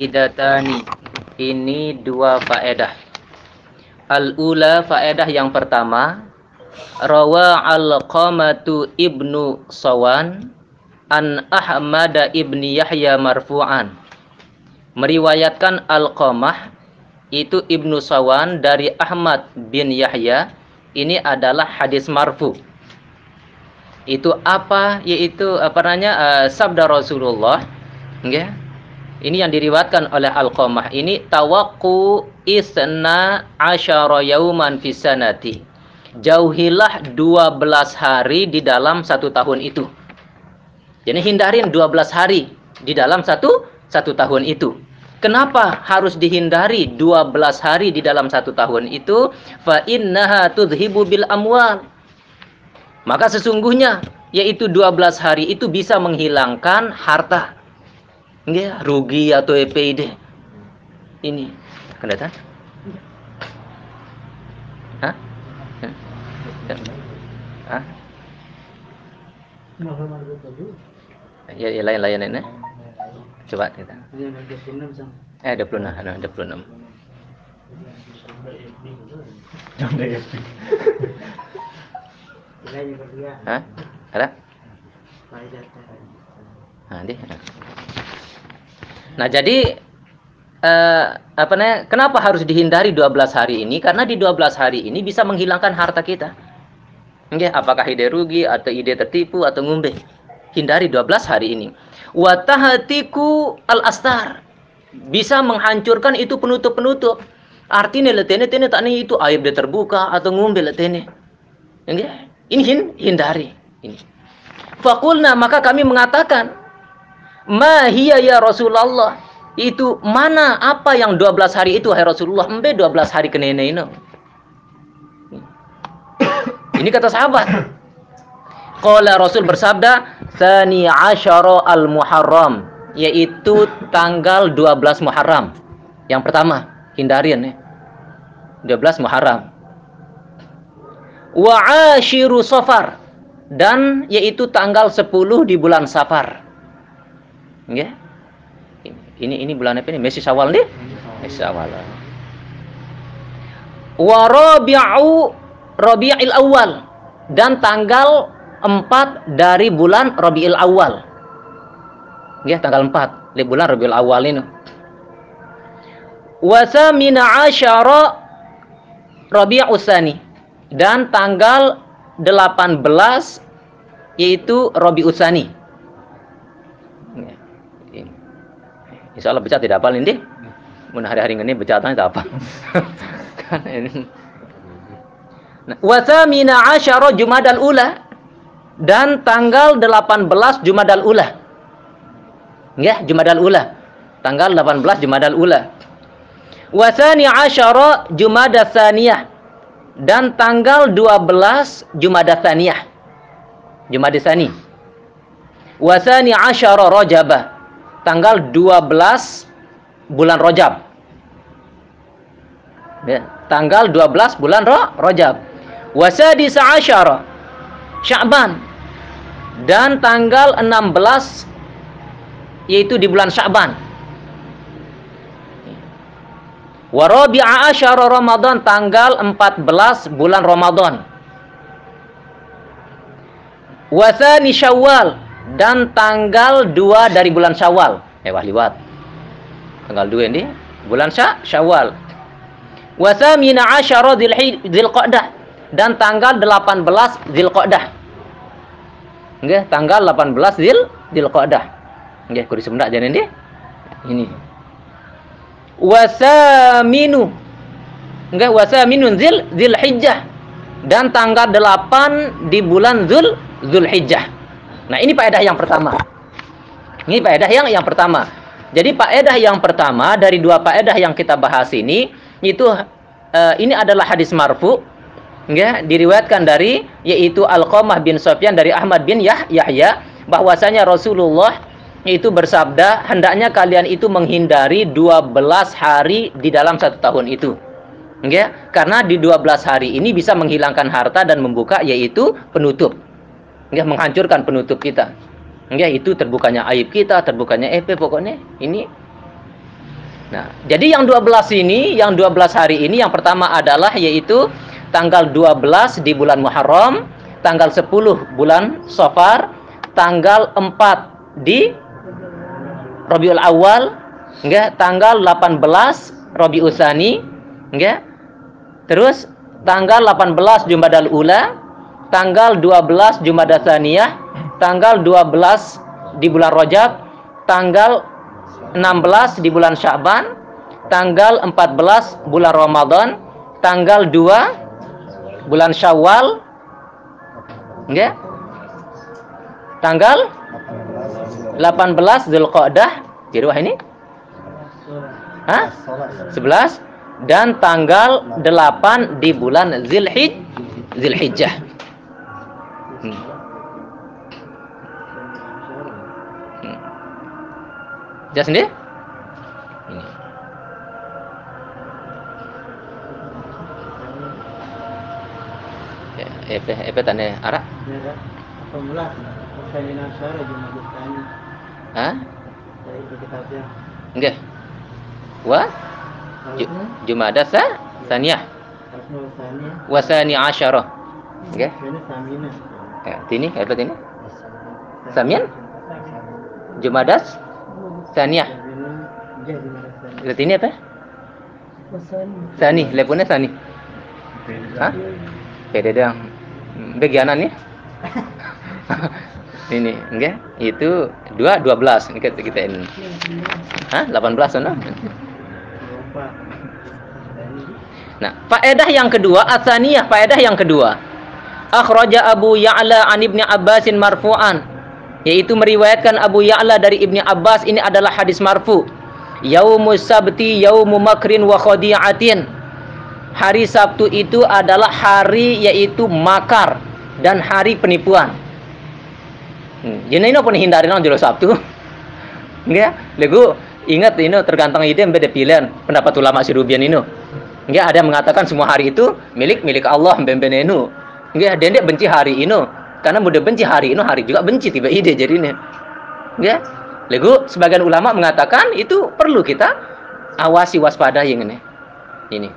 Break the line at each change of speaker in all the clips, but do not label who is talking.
Idatani. Ini dua faedah. Al-ula faedah yang pertama, rawa al-qamatu ibnu Sawan an Ahmad ibni Yahya marfu'an. Meriwayatkan al-qamah itu ibnu Sawan dari Ahmad bin Yahya. Ini adalah hadis marfu. Itu apa? Yaitu apa namanya? Uh, sabda Rasulullah. Okay? Ini yang diriwatkan oleh Al-Qamah. Ini tawakku isna asyara yauman fisanati. Jauhilah 12 hari di dalam satu tahun itu. Jadi hindarin 12 hari di dalam satu satu tahun itu. Kenapa harus dihindari 12 hari di dalam satu tahun itu? Fa innaha tudhibu bil amwal. Maka sesungguhnya yaitu 12 hari itu bisa menghilangkan harta Nggih, rugi atau EPID. Ini. Hah? Hah? Ya, ya lain-lain ini. Coba kita. Eh, 26, 26. Hah? Ada? Nah, di. Nah, jadi eh, apa namanya? Kenapa harus dihindari 12 hari ini? Karena di 12 hari ini bisa menghilangkan harta kita. Nggih, apakah ide rugi atau ide tertipu atau ngumbe? Hindari 12 hari ini. Wa tahatiku al-astar. Bisa menghancurkan itu penutup-penutup. Artinya letene tene tak nih itu aib dia terbuka atau ngumbe letene. Ini hindari ini. Fakulna maka kami mengatakan Ma hiya ya Rasulullah. Itu mana apa yang 12 hari itu hai Rasulullah? Embe 12 hari kenene ini. Ini kata sahabat. Qala Rasul bersabda, "Tsani asyara al-Muharram." Yaitu tanggal 12 Muharram. Yang pertama, hindarin ya. 12 Muharram. Wa ashiru Safar dan yaitu tanggal 10 di bulan Safar. Ya. Ini ini bulan apa ini? Mesir Syawal nih? Mesir Syawal. Wa Rabi'u Rabi'il Awal dan tanggal 4 dari bulan Rabi'il Awal. Ya, tanggal 4 di bulan Rabi'il Awal ini. Wa samina asyara Rabi'u Tsani dan tanggal 18 yaitu Rabi'u Tsani. Insya Allah becat tidak apa ini. Mun hari-hari ini becatan tidak apa. kan ini. Nah, Wasamina asyara Jumadal Ula dan tanggal 18 Jumadal Ula. Ya, Jumadal Ula. Tanggal 18 Jumadal Ula. Wasani asyara Jumada Tsaniyah dan tanggal 12 Jumada Tsaniyah. Jumada Tsani. Wasani asyara Rajabah tanggal 12 bulan Rojab. Ya, tanggal 12 bulan Ro Rojab. Wasadis asyara Sya'ban dan tanggal 16 yaitu di bulan Sya'ban. Warabi'a asyara Ramadan tanggal 14 bulan Ramadan. Wasani Syawal dan tanggal 2 dari bulan Syawal. Eh wah liwat. Tanggal 2 ini bulan Sya Syawal. Wa thamina asyara Dzulqa'dah dan tanggal 18 Dzulqa'dah. Nggih, tanggal 18 Dzul Dzulqa'dah. Nggih, kudu sebentar jane nggih. Ini. Wa thaminu Nggih, wa thaminu Dzul Dzulhijjah dan tanggal 8 di bulan Dzul Dzulhijjah. Nah, ini faedah yang pertama. Ini faedah yang yang pertama. Jadi faedah yang pertama dari dua faedah yang kita bahas ini itu uh, ini adalah hadis marfu ya, diriwayatkan dari yaitu Al-Qamah bin Sufyan dari Ahmad bin Yah, Yahya bahwasanya Rasulullah itu bersabda hendaknya kalian itu menghindari 12 hari di dalam satu tahun itu. Ya, karena di 12 hari ini bisa menghilangkan harta dan membuka yaitu penutup nggak menghancurkan penutup kita nggak itu terbukanya aib kita terbukanya EP pokoknya ini Nah, jadi yang 12 ini, yang 12 hari ini yang pertama adalah yaitu tanggal 12 di bulan Muharram, tanggal 10 bulan Safar, tanggal 4 di Rabiul Awal, enggak, tanggal 18 Rabiul Tsani, enggak? Terus tanggal 18 Jumadal Ula, tanggal 12 Jumadah Tsaniyah, tanggal 12 di bulan Rajab, tanggal 16 di bulan Sya'ban, tanggal 14 bulan Ramadan, tanggal 2 bulan Syawal, enggak? Tanggal 18 Zulqa'dah, jadi wah ini? Hah? 11 dan tanggal 8 di bulan Zilhij Zilhijjah. Jelas ini? Ini. Ya, epe epe tanda arak.
Pemula, Seminar sore Jumat Tani.
Hah?
Dari kitabnya.
Enggak. Wa Ju
Harusnya,
Jumada sa Saniyah
harusnya usahanya.
wasani asyarah. Enggak.
Ini Samina.
Eh, ini apa ini? Samian? Jumadas Saniyah.
Samina, dia di mana Sani?
Berarti ini apa? Sani, leponnya Sani. Hah? Beda dong. Bagianan nih. ini, enggak? Itu dua dua belas. Ini kita kita ini. Hah? 18 sana?
Lupa. Sani.
Nah, faedah yang kedua, atsaniyah, faedah yang kedua. Akhraja Abu Ya'la an Ibnu Abbasin marfu'an, yaitu meriwayatkan Abu Ya'la dari Ibnu Abbas ini adalah hadis marfu. Yaumus sabti yaumu makrin wa khadi'atin. Hari Sabtu itu adalah hari yaitu makar dan hari penipuan. Hmm, jadi ini nih hindari nang jero Sabtu? Enggak, lego ingat ini tergantung ide beda pilihan pendapat ulama Sirubian ini. Enggak ada yang mengatakan semua hari itu milik milik Allah bembenenu. Enggak, dia benci hari ini karena mudah benci hari ini hari juga benci tiba ide jadinya. Enggak. Lego sebagian ulama mengatakan itu perlu kita awasi waspada yang ini. Ini.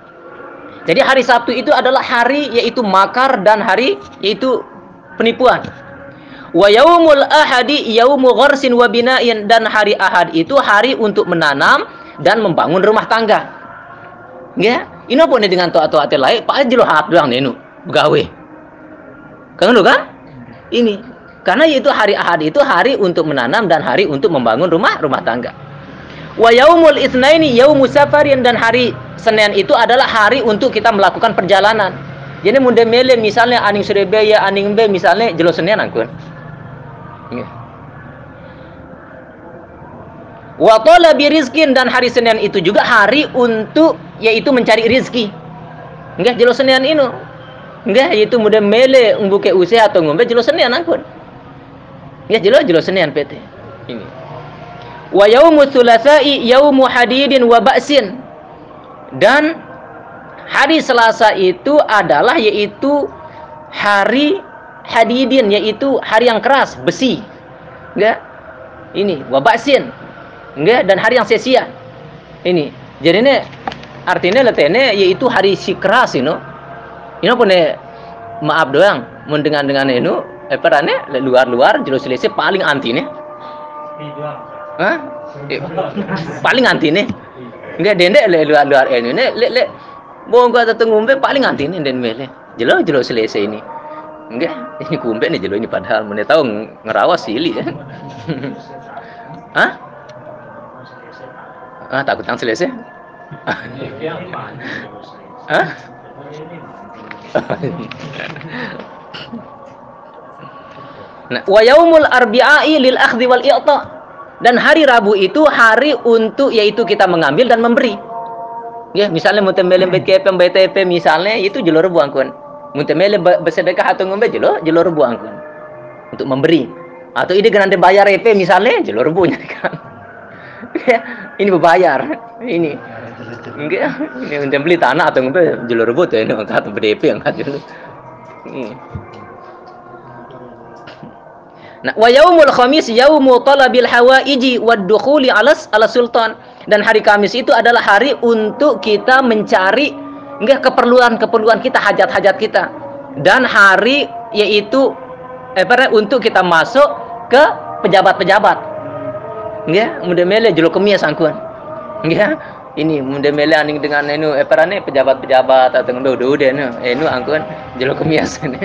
Jadi hari Sabtu itu adalah hari yaitu makar dan hari yaitu penipuan. Wa yaumul ahadi yaumu gharsin wa bina'in dan hari Ahad itu hari untuk menanam dan membangun rumah tangga. Ya, ini apa nih dengan toa-toa lain? Pak aja lo hat doang nih nu, begawe. Kan lu kan? Ini karena itu hari Ahad itu hari untuk menanam dan hari untuk membangun rumah rumah tangga. Wa yaumul itsnaini yaumu safarin dan hari Senin itu adalah hari untuk kita melakukan perjalanan. Jadi mudah mele misalnya aning Surabaya, aning B misalnya jelo Senin angkun. Nggih. Wa talabi rizkin dan hari Senin itu juga hari untuk yaitu mencari rizki. Enggak jelo Senin ini. Enggak yaitu mudah mele mbuke usaha atau ngombe jelo Senin angkun. Ya jelo jelo Senin PT. Ini. Wa yaumu tsulatsa'i yaumu hadidin wa ba'sin. Dan hari Selasa itu adalah yaitu hari hadidin yaitu hari yang keras, besi. Enggak? Ini wa ba'sin. Enggak? Dan hari yang sia-sia. Ini. Jadi ini artinya letene yaitu hari si keras ini. Ini pun maaf doang mendengar dengan ini eh perane luar-luar jelas selesai paling anti nih. Hah? Eh, paling anti nih. Enggak dendek le luar luar ini ne le le bongko atau ngumbe paling anti nih den mele. Jelo jelo selesai ini. Enggak, ini kumbe nih jelo ini padahal mana tahu ngerawas sili ya. Hah? Ah, takut yang selesai. Hah? Nah, wa arbi'i lil akhdhi wal i'ta. Dan hari Rabu itu hari untuk yaitu kita mengambil dan memberi. Ya, misalnya mutemele BKP BTP misalnya itu jelur buangkun. Mutemele bersedekah atau ngombe jelur jelur buangkun. Untuk memberi. Atau ide grande bayar EP misalnya jelur bunya kan. Ya, ini berbayar. Ini. Enggak, ini untuk beli tanah atau ngombe jelur bu tuh ini atau BDP yang kan dulu. Hmm. Nah, wa yaumul khamis yaumu talabil hawaiji wad dukhuli alas ala sultan. Dan hari Kamis itu adalah hari untuk kita mencari enggak keperluan-keperluan kita, hajat-hajat kita. Dan hari yaitu eh, untuk kita masuk ke pejabat-pejabat. Ya, mudah mele jelo kemia sangkuan. Ini mudah mele aning dengan enu apa ne pejabat-pejabat atau do do enu enu angkuan jelo kemia sini.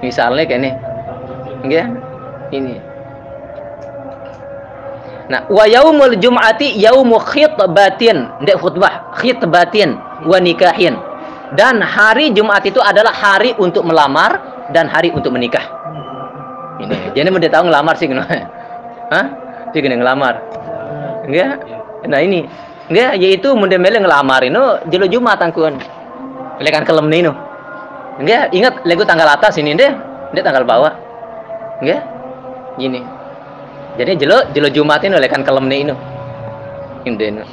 Misalnya kayak ini. Ya, ini. Nah, wa yaumul jum'ati yaumu khitbatin, ndak khutbah, khitbatin wa nikahin. Dan hari Jumat itu adalah hari untuk melamar dan hari untuk menikah. Ini, jadi mau tahu ngelamar sih? Hah? Sih gini ngelamar. Enggak? Nah ini, enggak yaitu mende mele ngelamar ini jelo Jumat angkun. Lekan kelem nih Enggak, ingat lego tanggal atas ini deh, dia tanggal bawah. Enggak? Gini. Jadi jelo jelo Jumat ini lekan kelem nih ini. Ini.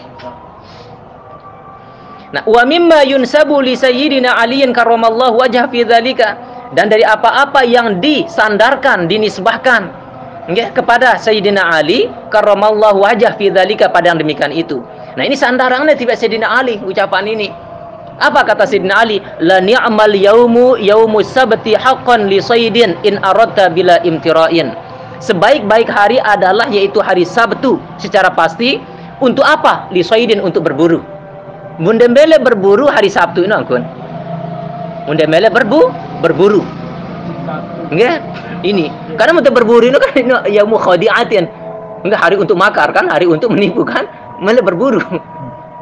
Nah, wa mimma yunsabu li sayyidina Aliin karramallahu wajah fi dzalika dan dari apa-apa yang disandarkan, dinisbahkan nggih kepada Sayyidina Ali karramallahu wajah fi dzalika pada yang demikian itu. Nah, ini sandarannya tiba Sayyidina Ali ucapan ini. Apa kata Sayyidina Ali? La ni'mal yaumu yaumu sabti haqqan li sayyidin in aradta bila imtira'in. Sebaik-baik hari adalah yaitu hari Sabtu secara pasti untuk apa? Li sayyidin untuk berburu. Mundembele berburu hari Sabtu ini angkun. Mundembele berbu berburu. Enggak? Ini. Karena untuk berburu ini kan ya mukhadi'atin. Enggak hari untuk makar kan, hari untuk menipu kan, mele berburu.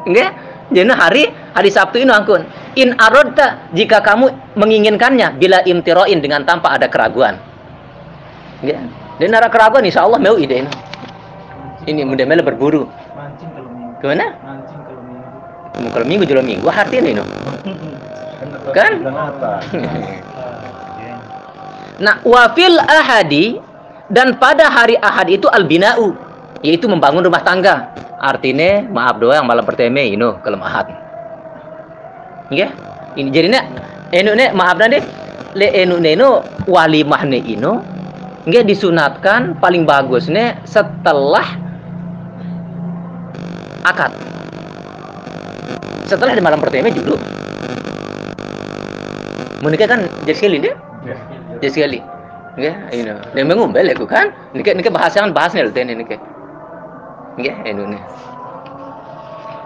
Enggak? Jadi hari hari Sabtu ini angkun. In arodta jika kamu menginginkannya bila imtiroin dengan tanpa ada keraguan. Enggak? Dan ada keraguan insya Allah mau ide ini. Ini berburu.
Mancing kalau minggu.
Gimana?
Kalau minggu.
Kalau minggu jual minggu hati ini no. Kan? Nah, wafil ahadi dan pada hari ahad itu albinau yaitu membangun rumah tangga. Artinya maaf yang malam pertama ini kalau ahad. Nggih. Ini jadinya enu ne maaf nanti le enu ne inu walimah ne inu nggih disunatkan paling bagusnya setelah akad. Setelah di malam pertama dulu. Menikah kan jadi sekali dia. Jadi sekali. Ya, ini. Dan mengumbel aku kan. Nikah bahasa kan bahasnya loh ini nikah. Ya, ini.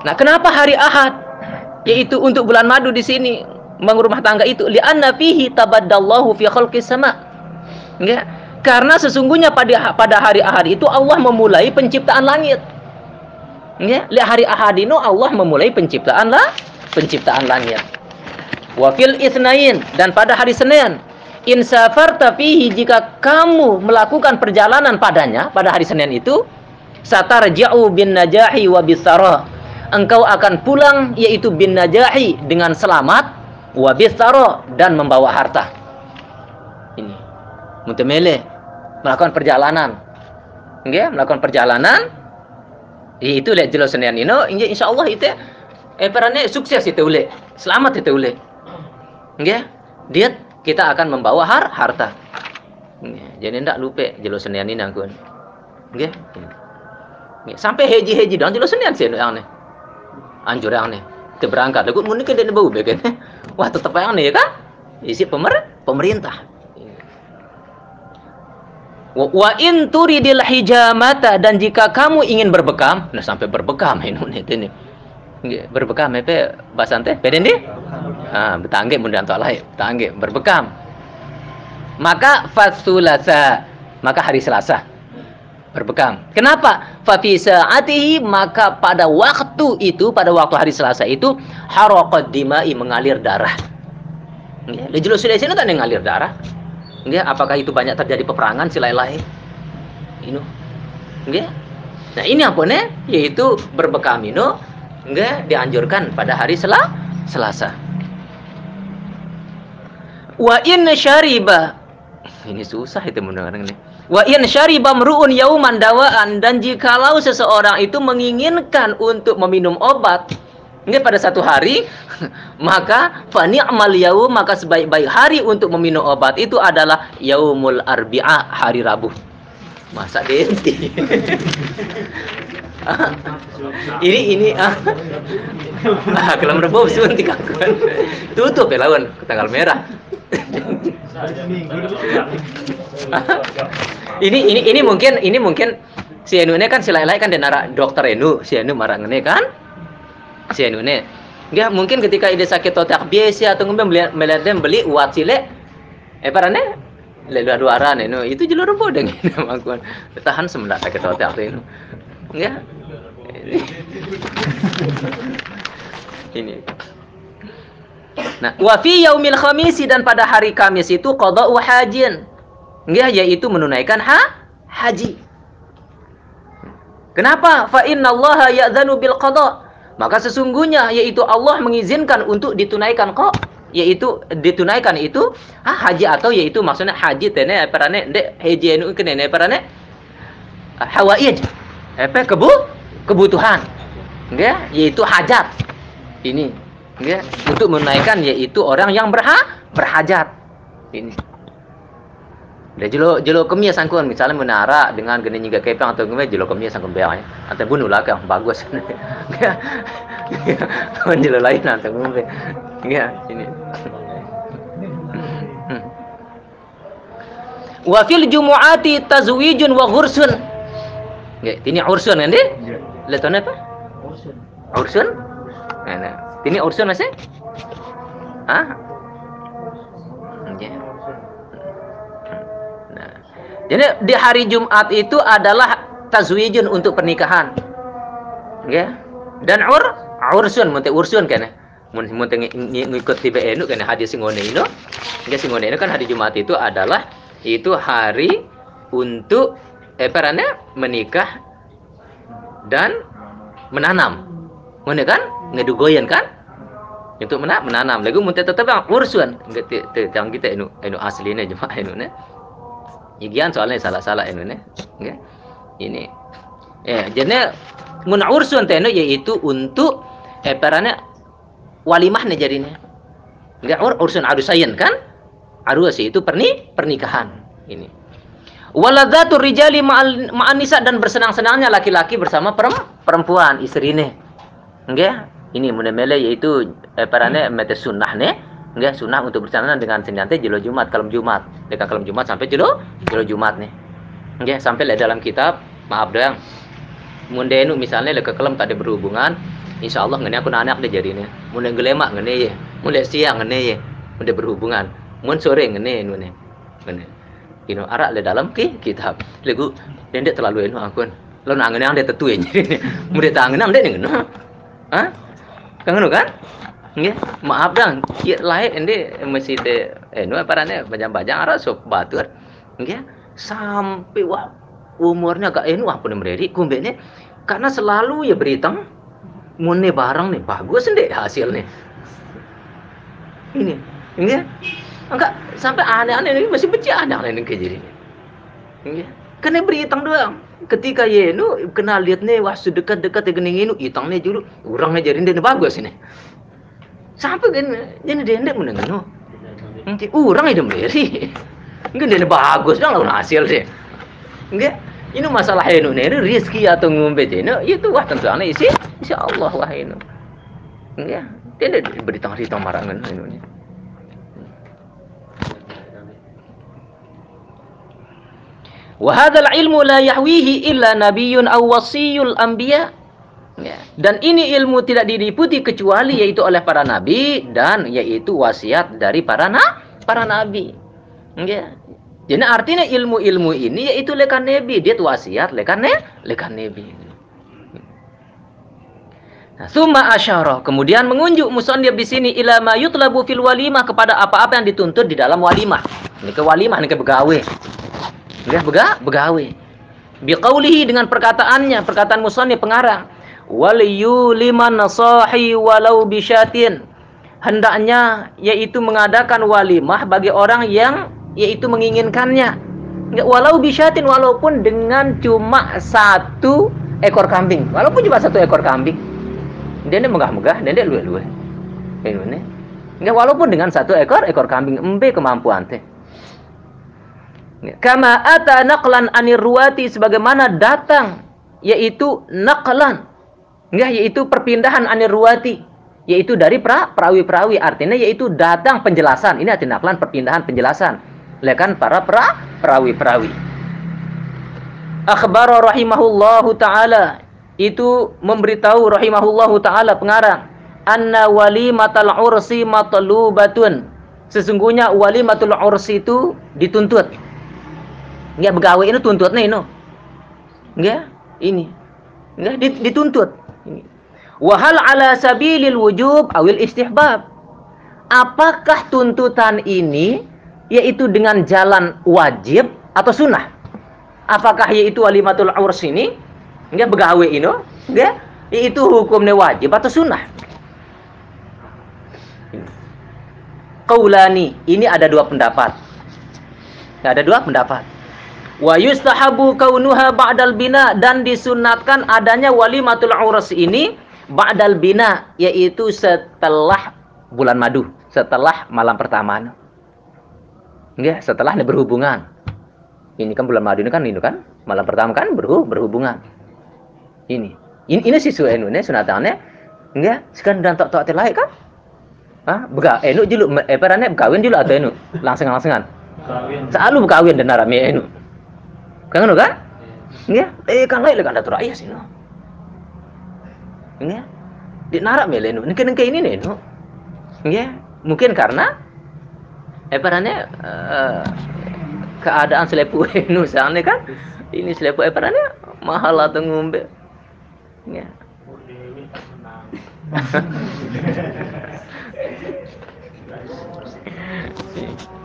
Nah, kenapa hari Ahad? Yaitu untuk bulan madu di sini mengurumah tangga itu li'anna fihi tabaddallahu fi khalqis sama. Ya, karena sesungguhnya pada pada hari Ahad itu Allah memulai penciptaan langit. Ya, li hari Ahad itu Allah memulai penciptaan lah, penciptaan langit. Wa fil itsnain dan pada hari Senin in safarta fihi jika kamu melakukan perjalanan padanya pada hari Senin itu satarja'u bin najahi wa engkau akan pulang yaitu bin najahi dengan selamat wa bisara dan membawa harta. Ini. Mutamele melakukan perjalanan. Nggih melakukan perjalanan. Itu lihat jelas Senin ini insya Allah itu eh perane sukses itu ule selamat itu ule nggih dia kita akan membawa har harta. Jadi ndak lupa jelo senian ini angkun nggih sampai heji-heji dan jelo senian sih yang nih anjur yang nih kita berangkat. Lagu mun ke dia bau beken wah tetap yang nih ya kan isi pemer pemerintah. Wa- in turidil hijamata dan jika kamu ingin berbekam nah sampai berbekam ini ini berbekam apa bahasa teh? Beden deh Ah, betangge mun danto alai, betangge berbekam. Maka fasulasa, maka hari Selasa berbekam. Kenapa? Fa fi saatihi maka pada waktu itu, pada waktu hari Selasa itu haraqad dimai mengalir darah. Nggih, di jelo sini tak ngalir darah. Nggih, apakah itu banyak terjadi peperangan silai-lai? Ini. Nggih. Nah, ini apa nih? Yaitu berbekam ini nggih dianjurkan pada hari Sela Selasa. Wa in syariba ini susah itu mendengar ini. Wa in syariba mru'un yauman dawaan dan jikalau seseorang itu menginginkan untuk meminum obat ini pada satu hari maka fa ni'mal yaum maka sebaik-baik hari untuk meminum obat itu adalah yaumul arbi'ah hari Rabu. Masa denti. ini ini ah. ah kalau merebob suntik. Tutup ya lawan tanggal merah. ini ini ini mungkin ini mungkin si Enu ini kan silai-lai kan denara dokter Enu si Enu marah ngene kan? Si Enu ini. Dia mungkin ketika ide sakit otak biasa atau ngombe melihat melihat dem beli uat sile eh parane le dua dua aran Enu. Itu jalur bodeng ini makuan tahan semendak sakit otak Enu. Ya ini Nah, wa fi yaumil khamisi dan pada hari Kamis itu qada'u hajin. Ya, yaitu menunaikan ha haji. Kenapa? Fa innallaha ya'dzanu bil qada. Maka sesungguhnya yaitu Allah mengizinkan untuk ditunaikan kok yaitu ditunaikan itu ha, haji atau yaitu maksudnya haji tene perane ndek haji anu kene perane hawaij. Apa kebu kebutuhan. Ya, yaitu hajat. Ini ya, untuk menaikkan yaitu orang yang berha berhajat. Ini. Dia jelo jelo kemia sangkun. Misalnya menara dengan gini juga kepang atau gimana jelo kemia sangkun beang ya. Atau bunuh lah kan bagus. Kan jelo lain atau gimana ya ini. Wa fil jumu'ati tazwijun wa ghursun. Ya ini ursun kan dia lihat apa? Ursun. Ursun? Nah, ini ursun masih? Ah? Ya. Jadi di hari Jumat itu adalah tazwijun untuk pernikahan. Ya. Dan ur ursun munte ursun kan. Mun munte ngikut tiba enu kan hadis singone ini. Enggak singone ini kan hari Jumat itu adalah itu hari untuk eh perane menikah dan menanam. Mana kan? Ngedugoyan kan? Untuk menanam menanam. Lagu mun tetap bang ursuan yang kita inu inu asli ne jemaah inu ne Igian soalnya salah-salah inu ne okay. ini. Eh jadi mun ursuan tenu yaitu untuk eh perane walimah ne jadinya enggak ur ursun arusayan kan? Arus itu perni pernikahan. Ini. Waladzatur rijali ma'an nisa dan bersenang-senangnya laki-laki bersama perempuan istrine enggak ini mele yaitu eh, parane mete sunnah ne enggak sunnah untuk bersama dengan senyante jelo Jumat kalau Jumat. Dekat kalau Jumat sampai jelo jelo Jumat nih. Enggak sampai le dalam kitab maaf doang. Mundenu misalnya le kekelem tak ada berhubungan insya Allah ngene aku anak deh jadinya mun gelema ngene ya mun siang ngene ya mun berhubungan. Mun sore ngene ngene ngene. Ino arak le dalam ki kitab. Legu dendek terlalu eno aku lo nangen yang dia tetu ini mudah tangan yang dia ngono ah Kangen kan? Nggih, maaf dang, kieu lae ende masih anu eh, parane bajang-bajang ara sok batur. Nggih, sampai wah umurnya gak enu apa mereri kumbene karena selalu ya beritang mune barang nih bagus nih hasilnya. Ini, nggih. Enggak sampai aneh-aneh ini masih benci aneh-aneh ini kejadian. Nggih. Kena beritang doang ketika yenu kenal lihat nih wah sedekat dekat ya gening inu itang nih julu orangnya jadi dia bagus ini sampai kan jadi dia tidak mendengar nanti orang itu meri enggak dia bagus dong lawan hasil sih. Enggak ini masalah inu nih rezeki atau ngumbe ini itu wah tentu aneh sih. Insya Allah wah inu. Enggak dia tidak beritang marangan inu Wahadal ilmu la yahwihi illa nabiyyun aw wasiyul anbiya. Ya. Dan ini ilmu tidak diliputi kecuali yaitu oleh para nabi dan yaitu wasiat dari para na para nabi. Ya. Jadi artinya ilmu-ilmu ini yaitu lekan nabi, dia wasiat lekan ne lekan nabi. Nah, summa asyara. Kemudian mengunjuk musannif di sini ila ma yutlabu fil walimah kepada apa-apa yang dituntut di dalam walimah. Ini ke walimah, ini ke begawe. Enggak bega, begawe. Biqaulihi dengan perkataannya, perkataan musannif pengarang. Wal liman nasahi walau bisyatin. Hendaknya yaitu mengadakan walimah bagi orang yang yaitu menginginkannya. Walau bisyatin walaupun dengan cuma satu ekor kambing. Walaupun cuma satu ekor kambing. Dia megah-megah, dia luwe-luwe. Ini. Enggak walaupun dengan satu ekor ekor kambing embe kemampuan teh. Kama ata naqlan anir ruwati sebagaimana datang yaitu naqlan. Ya yaitu perpindahan anir ruwati yaitu dari pra perawi-perawi. Artinya yaitu datang penjelasan. Ini artinya naqlan perpindahan penjelasan. Lekan para pra perawi-perawi. Akhbara rahimahullahu taala. Itu memberitahu rahimahullahu taala pengarang. Anna walimatal ursi matlubatun. Sesungguhnya walimatul ursi itu dituntut nggak begawe ini tuntutnya ini nggak ini. Nggak dituntut. Wahal ala sabilil wujub awil istihbab. Apakah tuntutan ini yaitu dengan jalan wajib atau sunnah? Apakah yaitu walimatul urs ini? Nggak begawe ini nggak yaitu hukumnya wajib atau sunnah? Qaulani ini ada dua pendapat. Ada dua pendapat Wa yustahabu kaunuha ba'dal bina dan disunatkan adanya walimatul urus ini ba'dal bina yaitu setelah bulan madu, setelah malam pertama. Enggak, setelah ini berhubungan. Ini kan bulan madu ini kan ini kan malam pertama kan berhu, berhubungan. Ini. Ini ini sih enu ini sunatannya. Enggak, sekarang dan tok tok terlaik kan? Hah? Bega enu julu eh perane berkawin julu atau enu? Langsung-langsungan. Kawin. Selalu berkawin dan narami enu. Kan kan? Nggih, eh kan lain kan datur ayah sih no. Nggih. Di narak mele no. Niki niki ini nih no. Nggih, mungkin karena eh perannya uh, keadaan selepu nu sana kan. Ini selepu eh perannya mahal atau ngombe. Nggih.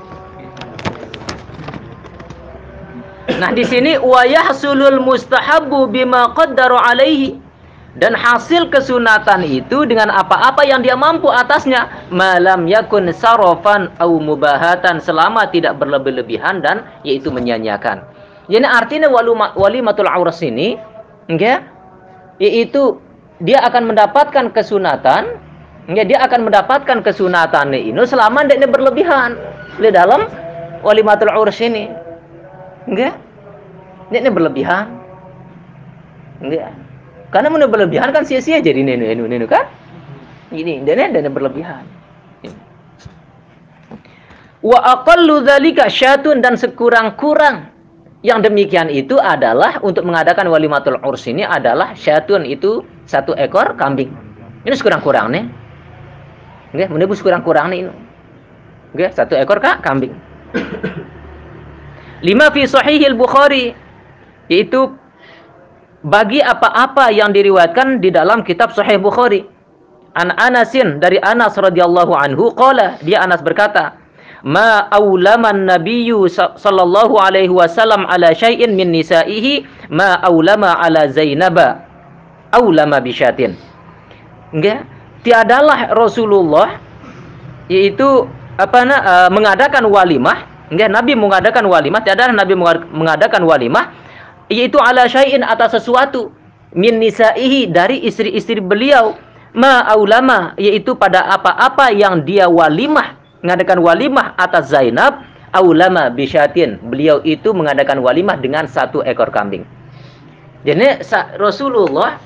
Nah, di sini wa yahsulul mustahabbu bima qaddaru alaihi dan hasil kesunatan itu dengan apa-apa yang dia mampu atasnya malam yakun sarofan au mubahatan selama tidak berlebih-lebihan dan yaitu menyanyiakan. Jadi artinya walimatul auras ini enggak yaitu dia akan mendapatkan kesunatan enggak dia akan mendapatkan kesunatan ini selama tidak berlebihan di dalam walimatul auras ini Enggak. Ini, berlebihan. Enggak. Karena mana berlebihan kan sia-sia jadi nenu nenu nenu kan? Ini dan dan berlebihan. Wa aqallu dzalika syatun dan sekurang-kurang yang demikian itu adalah untuk mengadakan walimatul urs ini adalah syatun itu satu ekor kambing. Ini sekurang-kurang nih. Nggih, menebus kurang-kurang nih. Nggih, satu ekor kak kambing. Lima fi sahihil Bukhari yaitu bagi apa-apa yang diriwayatkan di dalam kitab Sahih Bukhari. An Anasin dari Anas radhiyallahu anhu qala dia Anas berkata, "Ma aulaman nabiyyu sallallahu alaihi wasallam ala syai'in min nisaihi ma aulama ala Zainaba aulama bisyatin." Enggak, tiadalah Rasulullah yaitu apa na, uh, mengadakan walimah Enggak, Nabi mengadakan walimah, tiada Nabi mengadakan walimah yaitu ala syai'in atas sesuatu. Min nisaihi dari istri-istri beliau. Ma aulama yaitu pada apa-apa yang dia walimah. Mengadakan walimah atas Zainab aulama bisyatin. Beliau itu mengadakan walimah dengan satu ekor kambing. Jadi Rasulullah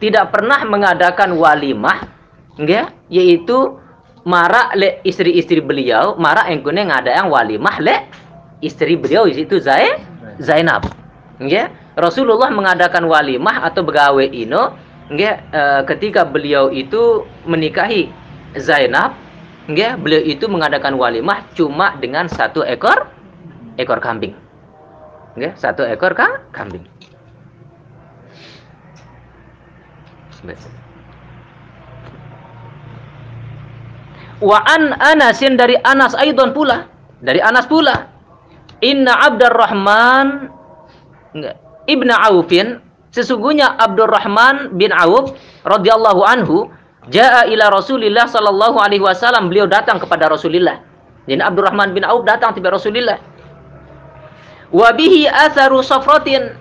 tidak pernah mengadakan walimah enggak yaitu marak le istri-istri beliau, marak engkune ngada yang walimah le istri beliau itu Zai Zainab. Nggih. Rasulullah mengadakan walimah atau begawe ino nggih e, ketika beliau itu menikahi Zainab, nggih, beliau itu mengadakan walimah cuma dengan satu ekor ekor kambing. Nggih, satu ekor ka kambing. Wa an Anasin dari Anas Aidon pula. Dari Anas pula. Inna Abdurrahman Ibn Aufin sesungguhnya Abdurrahman bin Auf radhiyallahu anhu jaa ila Rasulillah sallallahu alaihi wasallam beliau datang kepada Rasulullah. Jadi Abdurrahman bin Auf datang kepada Rasulullah. Wa bihi atharu safratin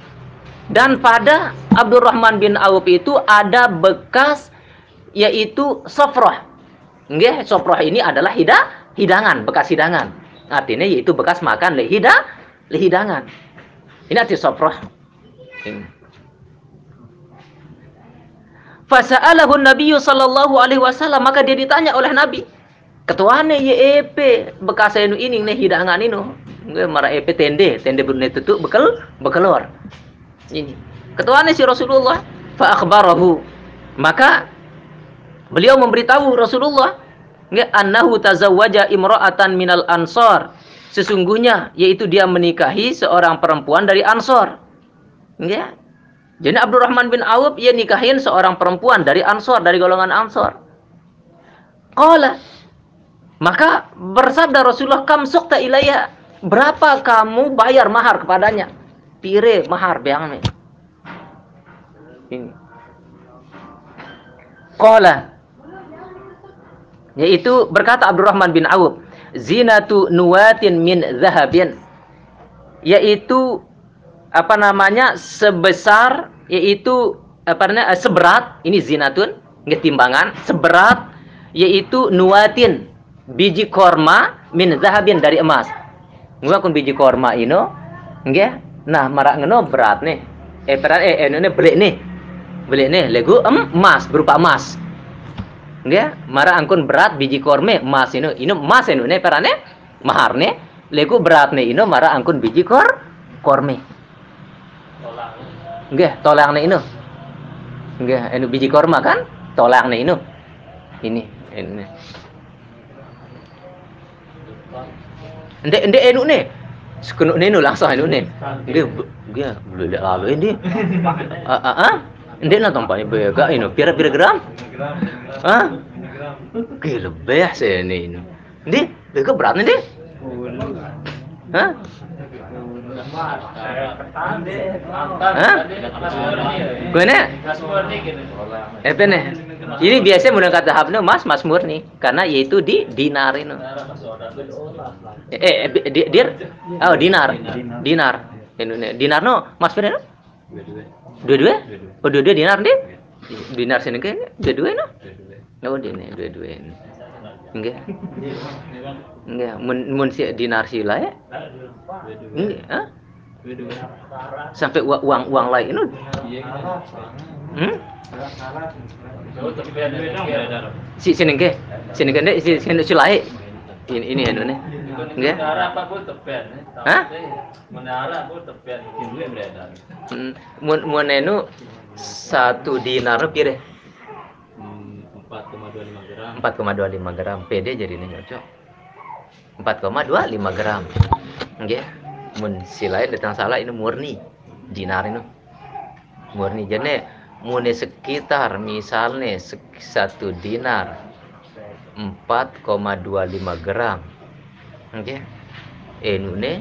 dan pada Abdurrahman bin Auf itu ada bekas yaitu safrah Nggih, soproh ini adalah hida, hidangan, bekas hidangan. Artinya yaitu bekas makan le hida, hidangan. Ini arti soproh. Ini. Fasa'alahu Nabi sallallahu alaihi wasallam maka dia ditanya oleh Nabi. Ketuane ye EP bekas anu ini nih hidangan ini. Nggak marah EP tende, tende bener tutup bekal bekelor. Ini. Ketuane si Rasulullah fa akhbarahu. Maka beliau memberitahu Rasulullah nggak annahu tazawwaja imra'atan minal ansor. Sesungguhnya yaitu dia menikahi seorang perempuan dari Ansor. Nggak? Jadi Abdurrahman bin Auf ia nikahin seorang perempuan dari Ansor, dari golongan Ansor. Qala maka bersabda Rasulullah kam sukta ilayya berapa kamu bayar mahar kepadanya? Pire mahar biang Ini. Qala yaitu berkata Abdurrahman bin Auf zinatu nuwatin min zahabin. Yaitu apa namanya sebesar yaitu apa namanya seberat ini zinatun nggak timbangan seberat yaitu nuwatin biji korma min zahabin dari emas. Ngakun biji korma ino nggak nah marak ngeno berat nih. Eh berat eh ini beli nih. Beli nih legu emas berupa emas nggak mara angkun berat biji korme emas ini ini emas ini ne perane mahar ne legu berat nih ini mara angkun biji kor korme nggak tolang nih ini nggak ini biji korma kan tolang nih ini ini ini Ndek ndek enu nih sekenuk nih langsung enu nih dia dia boleh lalu ini ah ah ndek na tampaknya bega ini pira-pira gram Hah? Oke, lebih saya ini. ini. Ndi, bego berat nih, Hah? Hah? Gue nih? Eh, nih? Ini biasanya menggunakan tahapnya mas, mas murni, karena yaitu di dinar ini. Eh, eh, dir, oh dinar, dinar. Ini dinar no, mas murni no? Dua-dua? Oh dua-dua dinar nih? Dinar sini kan? Dua-dua no? Oh, dia nih dua-dua ini. Enggak. Enggak, mun mun si dinar sila ya? Enggak, ah? Sampai uang uang, uang lain itu. Hmm? Si sini ke? Sini ke si sini si lain. Ini ini anu nih. Enggak. Hah?
Menara pun ini beredar.
Hmm, mun mun anu satu dinar pire?
4,25 gram.
4,25 gram PD jadi ini cocok 4,25 gram nggih mun si lain datang salah ini murni dinar ini murni jadi mune sekitar misalnya satu dinar 4,25 gram nggih eh nune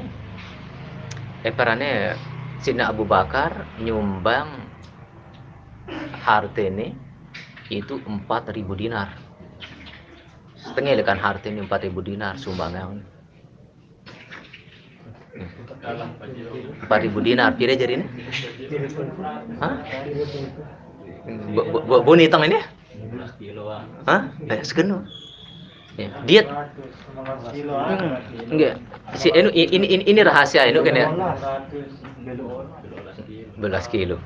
eh parane Sina Abu Bakar nyumbang harta ini itu 4000 dinar. Setengah kan harta ini 4000 dinar sumbangan. 4000 dinar pira jadi ini hah? Bu- bu- ini
15 kilo ah.
hah? Eh sekeno ya. Diet hmm. enggak. Si ini ini ini, ini rahasia ini kan ya? 12 kilo.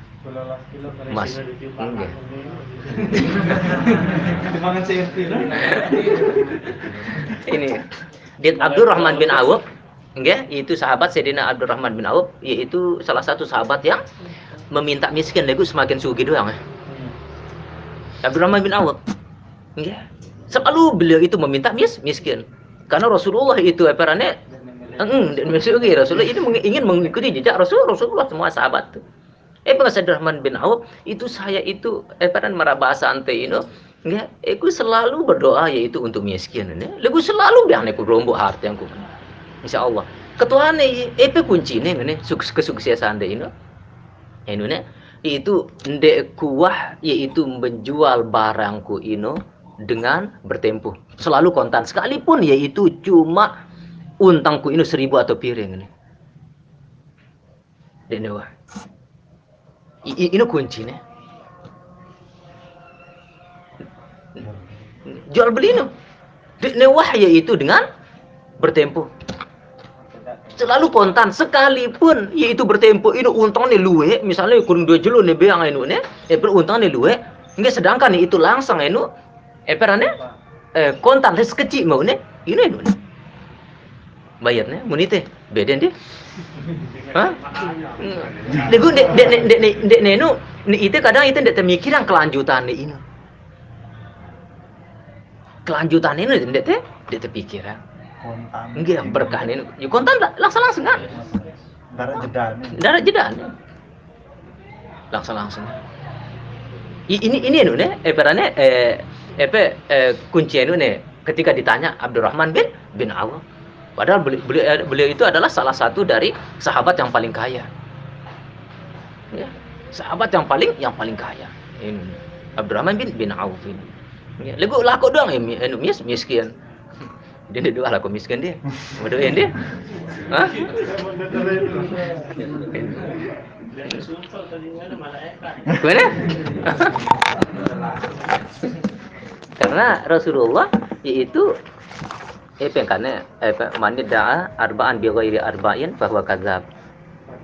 Mas, enggak. Ini. Diet Abdurrahman bin Auf enggak. Itu sahabat Sayyidina Abdurrahman bin Auf yaitu salah satu sahabat yang meminta miskin. Lagi semakin sugi doang ya. Abdurrahman bin Auf enggak selalu beliau itu meminta mis miskin karena Rasulullah itu perannya Eng, dan Mesir Rasulullah ini ingin mengikuti jejak Rasul Rasulullah semua sahabat tuh. Eh Bang Abdurrahman bin Auf itu saya itu eh peran marabasa ante ini Enggak, aku selalu berdoa yaitu untuk miskin ini. Lagu selalu biang aku rombok harta yang ku. Insya Allah. Ketua nih, apa kunci ini sukses kesuksesan deh ini. Ini itu ndek kuah yaitu menjual barangku ini dengan bertempuh. Selalu kontan sekalipun yaitu cuma untangku ini seribu atau piring ini. Ini wah. Ini kuncinya. jual beli nu. Di wahya itu dengan bertempuh. selalu kontan sekalipun yaitu bertempo ini untang ni luwe misalnya kurang dua jelo ni beang inu ne eh untang ni luwe nggak sedangkan itu langsung inu eh perane eh kontan les kecil mau ne ini ne bayarnya munite beda dia Hah? Lego dek dek dek dek dek nenu ni itu kadang itu dek pemikiran kelanjutan ni ini. Kelanjutan ini dek teh dek terpikiran.
kontan
Enggak berkah ini. Ya kontan langsung langsung kan.
darah jeda nih
Darat jeda nih. Langsung langsung. Ini ini ne, eh eh apa eh, kunci nu ne ketika ditanya Abdurrahman bin bin Auf. Padahal beliau, beliau, beliau itu adalah salah satu dari sahabat yang paling kaya. Ya, sahabat yang paling yang paling kaya. Ini Abdurrahman bin bin Auf ini. Ya, lagu laku doang ya, anu, mis, miskin. Dia dia doa laku miskin dia. Mau doain dia. Hah? Gimana? Karena Rasulullah yaitu eh karena eh man da'a arba'an bi arba'in bahwa kadzab.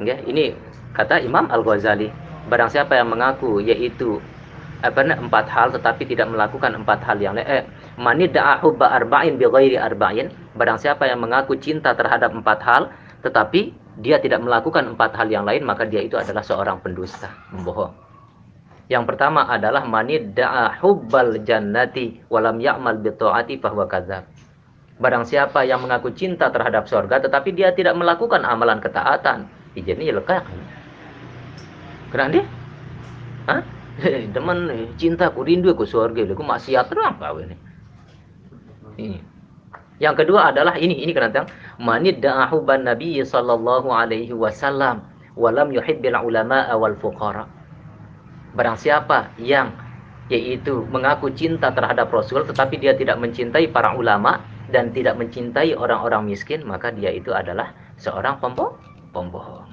Ya, ini kata Imam Al-Ghazali. Barang siapa yang mengaku yaitu apa empat hal tetapi tidak melakukan empat hal yang lain. Eh, man da'a hubba arba'in bi arba'in. Barang siapa yang mengaku cinta terhadap empat hal tetapi dia tidak melakukan empat hal yang lain maka dia itu adalah seorang pendusta, membohong. Yang pertama adalah manid da'a hubbal jannati walam ya'mal bi ta'ati fahuwa kadzab. Barang siapa yang mengaku cinta terhadap sorga tetapi dia tidak melakukan amalan ketaatan, ya lekak. Kenapa dia? Hah? Demen eh, cinta ku rindu ku surga, ku maksiat terang kau ini. Ini. Yang kedua adalah ini, ini kenapa? Manid da'a hubban nabi sallallahu alaihi wasallam walam yuhibbil ulama wal fuqara. Barang siapa yang yaitu mengaku cinta terhadap Rasul tetapi dia tidak mencintai para ulama dan tidak mencintai orang-orang miskin maka dia itu adalah seorang pembo pembohong.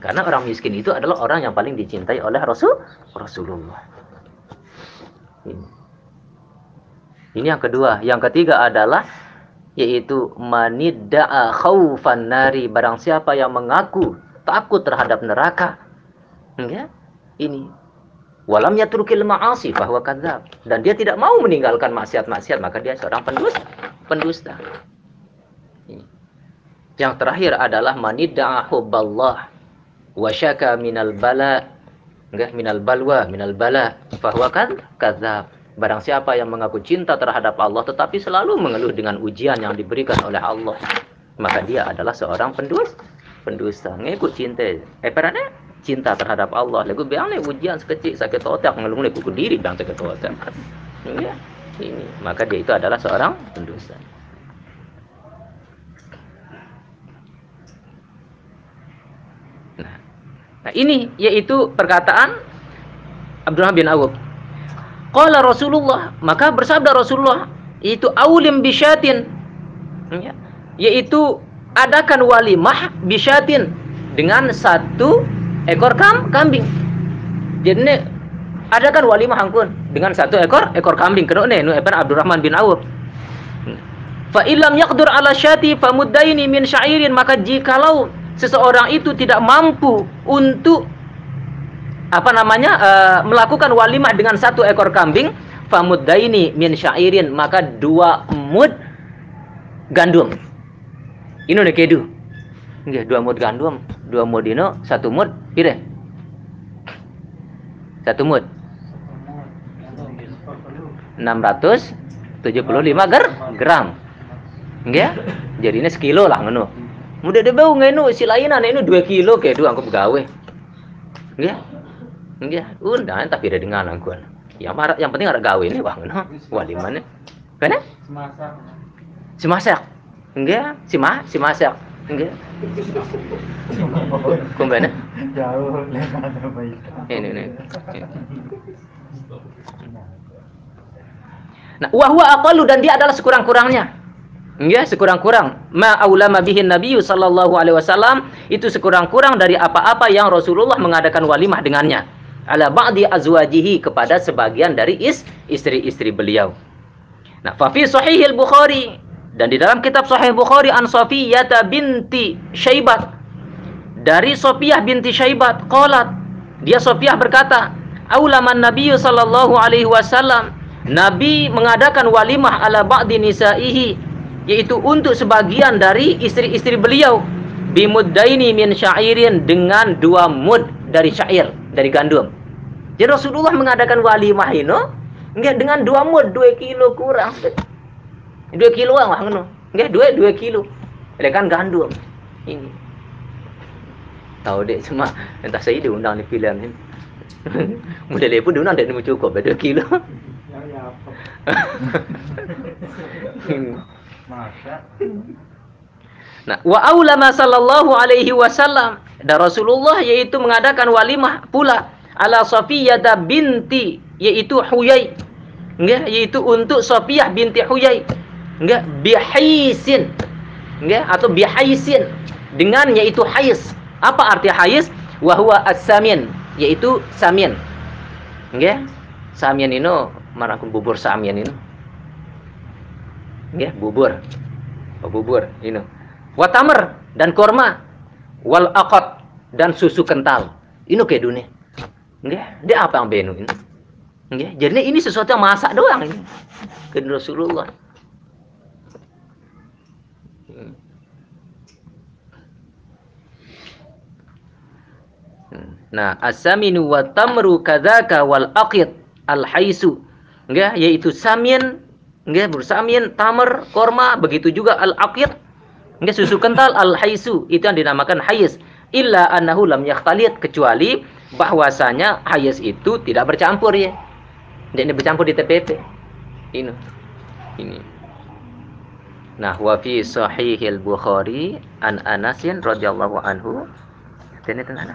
Karena orang miskin itu adalah orang yang paling dicintai oleh Rasul Rasulullah. Ini. Ini yang kedua. Yang ketiga adalah yaitu manidda'a khaufan nari barang siapa yang mengaku takut terhadap neraka. Ya? Ini. Walam yatrukil ma'asi bahwa kadzab. Dan dia tidak mau meninggalkan maksiat-maksiat maka dia seorang pendusta. Pendusta yang terakhir adalah manidda'a hubballah wa syaka minal bala enggak minal balwa minal bala bahwa kan kadzab. Barang siapa yang mengaku cinta terhadap Allah tetapi selalu mengeluh dengan ujian yang diberikan oleh Allah maka dia adalah seorang pendusta pendusta ngikut cinta. Eh perane cinta terhadap Allah. Lagu biang ni ujian sekecil sakit otak ngelung ni kuku diri biang sakit otak. Ya, ini maka dia itu adalah seorang pendusta. Nah, nah ini yaitu perkataan Abdullah bin Awf. Qala Rasulullah, maka bersabda Rasulullah itu aulim bisyatin. Ya, yaitu adakan walimah bisyatin dengan satu ekor kam kambing. Jadi ini adakan walimah angkun dengan satu ekor ekor kambing. Kena ni nu Abdurrahman bin Auf. Fa illam yaqdur ala syati famuddaini min syairin maka jikalau seseorang itu tidak mampu untuk apa namanya uh, melakukan walimah dengan satu ekor kambing famuddaini min syairin maka dua mud gandum. Ini nih kedu. Nggih, dua mud gandum, dua mud dino, satu mud pire? Satu mud. 675 ger gram. Nggih. Jadi ini sekilo lah ngono. Mudah deh bau ngenu si lainan ini 2 kilo kayak dua aku begawe. Nggih. Nggih, undang tapi ada dengan aku. Yang marah, yang penting ada gawe ini wah ngono. Wah di mana? Kana?
Semasa.
Si masak. Nggih, si ma, si masak. Nggih. Kumbana?
Jauh lewat apa itu.
Ini ini. Nah, wa huwa aqallu dan dia adalah sekurang-kurangnya. Ya, sekurang-kurang ma aulama bihin nabiyyu sallallahu alaihi wasallam itu sekurang-kurang dari apa-apa yang Rasulullah mengadakan walimah dengannya. Ala ba'di azwajihi kepada sebagian dari is, istri-istri beliau. Nah, fa fi sahihil Bukhari Dan di dalam kitab Sahih Bukhari an Safiyata binti Syaibat dari Sofiyah binti Syaibat qalat dia Sofiyah berkata aulaman Nabi sallallahu alaihi wasallam Nabi mengadakan walimah ala ba'di nisaihi yaitu untuk sebagian dari istri-istri beliau bimuddaini min syairin dengan dua mud dari syair dari gandum. Jadi Rasulullah mengadakan walimah ini dengan dua mud dua kilo kurang. Dua kilo lah ngono. Enggak dua dua kilo. Ada kan gandum. Ini. Tahu deh cuma entah saya diundang di film ini. Model pun diundang dan cukup dua kilo.
Ya ya?
Nah, wa aulama sallallahu alaihi wasallam dan Rasulullah yaitu mengadakan walimah pula ala Safiyah binti yaitu Huyai. Nggih, yaitu untuk Safiyah binti Huyai. Nggih, bihaisin. Nggih, atau bihaisin dengan yaitu hais. Apa arti hais? Wa huwa as-samin, yaitu samin. Nggih. Samin ini marangkum bubur samin ini. Nggih, bubur. Oh, bubur ini. Wa tamr dan korma. Wal aqat dan susu kental. Ini ke dunia. Nggih, dia apa yang benu ini? Nggih, jadi ini sesuatu yang masak doang ini. Ke Rasulullah. Nah, as-saminu wa tamru kadzaka wal aqid al-haisu. Nggih, yaitu samin, nggih, bersamin, tamar, korma, begitu juga al-aqid. Nggih, susu kental al-haisu, itu yang dinamakan hais. Illa annahu lam yakhtalit kecuali bahwasanya hayas itu tidak bercampur ya. Jadi bercampur di TPP. Ini. Ini. Nah, wa fi sahihil Bukhari an Anasin radhiyallahu anhu. Ini tenan.